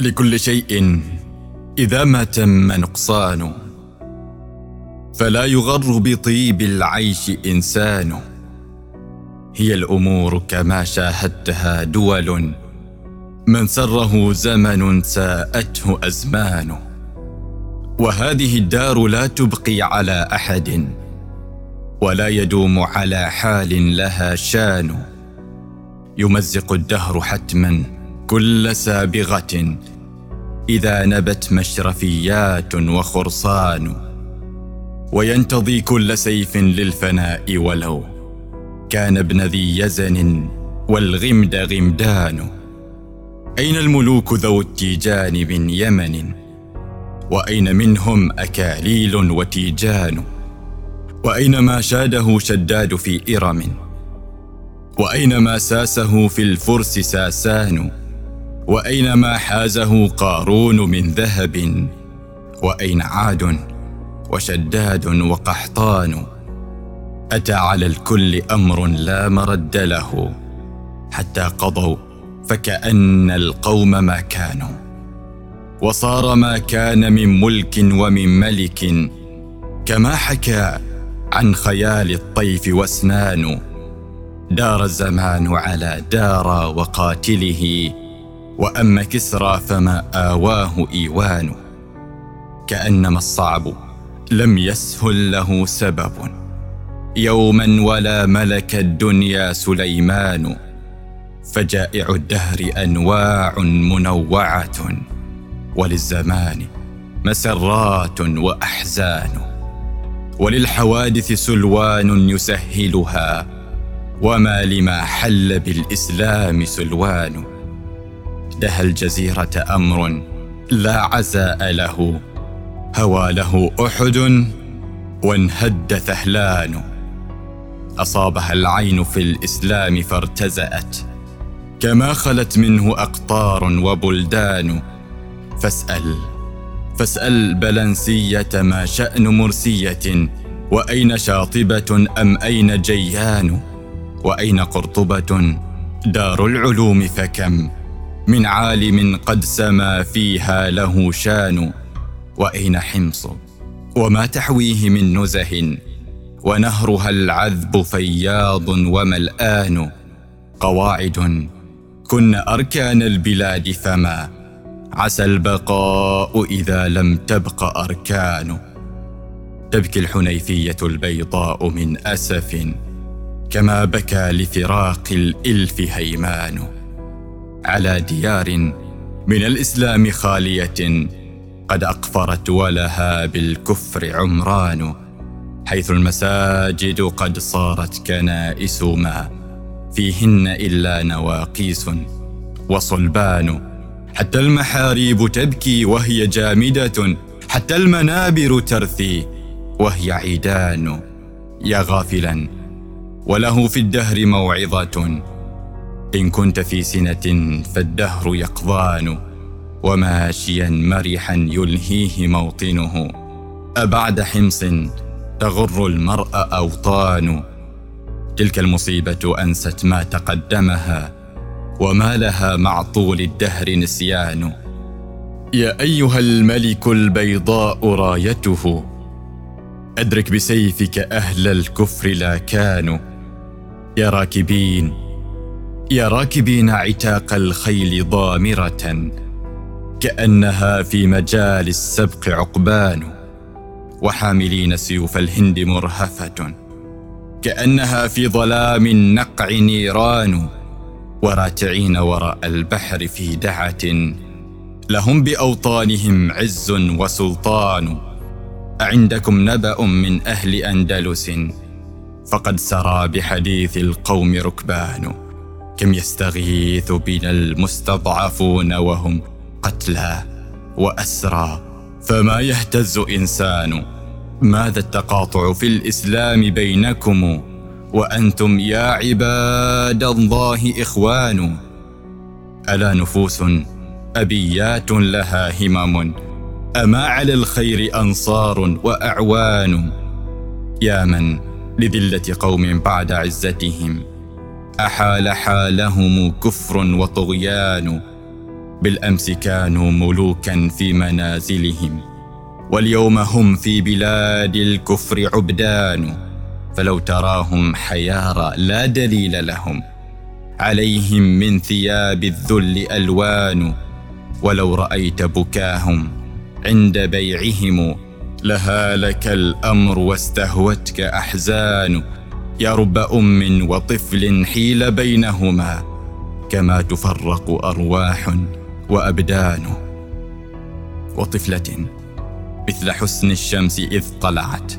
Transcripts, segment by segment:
لكل شيء. إذا ما تم نقصان فلا يغر بطيب العيش إنسان. هي الأمور كما شاهدتها دول من سره زمن ساءته أزمان. وهذه الدار لا تبقي على أحد ولا يدوم على حال لها شان. يمزق الدهر حتما كل سابغة إذا نبت مشرفيات وخرصان وينتضي كل سيف للفناء ولو. كان ابن ذي يزن والغمد غمدان. أين الملوك ذو التيجان من يمن؟ وأين منهم أكاليل وتيجان؟ وأين ما شاده شداد في إرم؟ وأين ما ساسه في الفرس ساسان؟ واين ما حازه قارون من ذهب؟ وأين عاد وشداد وقحطان؟ أتى على الكل أمر لا مرد له حتى قضوا فكأن القوم ما كانوا. وصار ما كان من ملك ومن ملك كما حكى عن خيال الطيف واسنان. دار الزمان على دار وقاتله واما كسرى فما آواه ايوان كأنما الصعب لم يسهل له سبب. يوما ولا ملك الدنيا سليمان فجائع الدهر أنواع منوعة وللزمان مسرات وأحزان. وللحوادث سلوان يسهلها وما لما حل بالإسلام سلوان. دها الجزيرة أمر لا عزاء له. هوى له أحد وانهد ثهلان أصابها العين في الإسلام فارتزأت. كما خلت منه أقطار وبلدان. فاسأل فاسأل بلنسية ما شأن مرسية. وأين شاطبة أم أين جيان؟ وأين قرطبة؟ دار العلوم فكم؟ من عالم قد سما فيها له شان وأين حمص؟ وما تحويه من نزه ونهرها العذب فياض وملآن. قواعد كن أركان البلاد فما عسى البقاء إذا لم تبق أركان. تبكي الحنيفية البيضاء من أسف كما بكى لفراق الإلف هيمان. على ديار من الإسلام خالية قد أقفرت ولها بالكفر عمران حيث المساجد قد صارت كنائس ما فيهن إلا نواقيس وصلبان حتى المحاريب تبكي وهي جامدة حتى المنابر ترثي وهي عيدان يا غافلا وله في الدهر موعظة. إن كنت في سنة فالدهر يقظان وماشيا مرحا يلهيه موطنه. أبعد حمص تغر المرء أوطان. تلك المصيبة أنست ما تقدمها وما لها مع طول الدهر نسيان. يا أيها الملك البيضاء رايته. أدرك بسيفك أهل الكفر لا كانوا يا راكبين يا راكبين عتاق الخيل ضامرة كأنها في مجال السبق عقبان وحاملين سيوف الهند مرهفة كأنها في ظلام النقع نيران وراتعين وراء البحر في دعة لهم بأوطانهم عز وسلطان. أعندكم نبأ من أهل أندلس فقد سرى بحديث القوم ركبان. كم يستغيث بنا المستضعفون وهم قتلى وأسرى فما يهتز إنسان؟ ماذا التقاطع في الإسلام بينكم؟ وأنتم يا عباد الله إخوان. ألا نفوس أبيات لها همم؟ أما على الخير أنصار وأعوان؟ يا من لذلة قوم بعد عزتهم؟ أحال حالهم كفر وطغيان بالأمس كانوا ملوكا في منازلهم واليوم هم في بلاد الكفر عبدان فلو تراهم حيارى لا دليل لهم عليهم من ثياب الذل ألوان ولو رأيت بكاهم عند بيعهم لهالك الأمر واستهوتك أحزان. يا رب أم وطفل حيل بينهما كما تفرق أرواح وأبدان. وطفلة مثل حسن الشمس إذ طلعت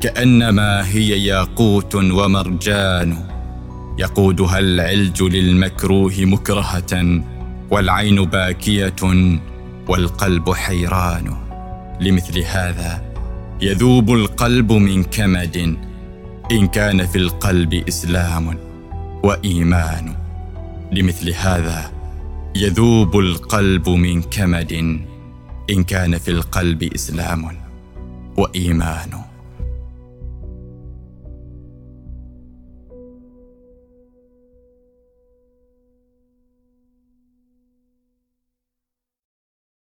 كأنما هي ياقوت ومرجان. يقودها العلج للمكروه مكرهة والعين باكية والقلب حيران. لمثل هذا يذوب القلب من كمد إن كان في القلب إسلام وإيمان لمثل هذا يذوب القلب من كمد إن كان في القلب إسلام وإيمان.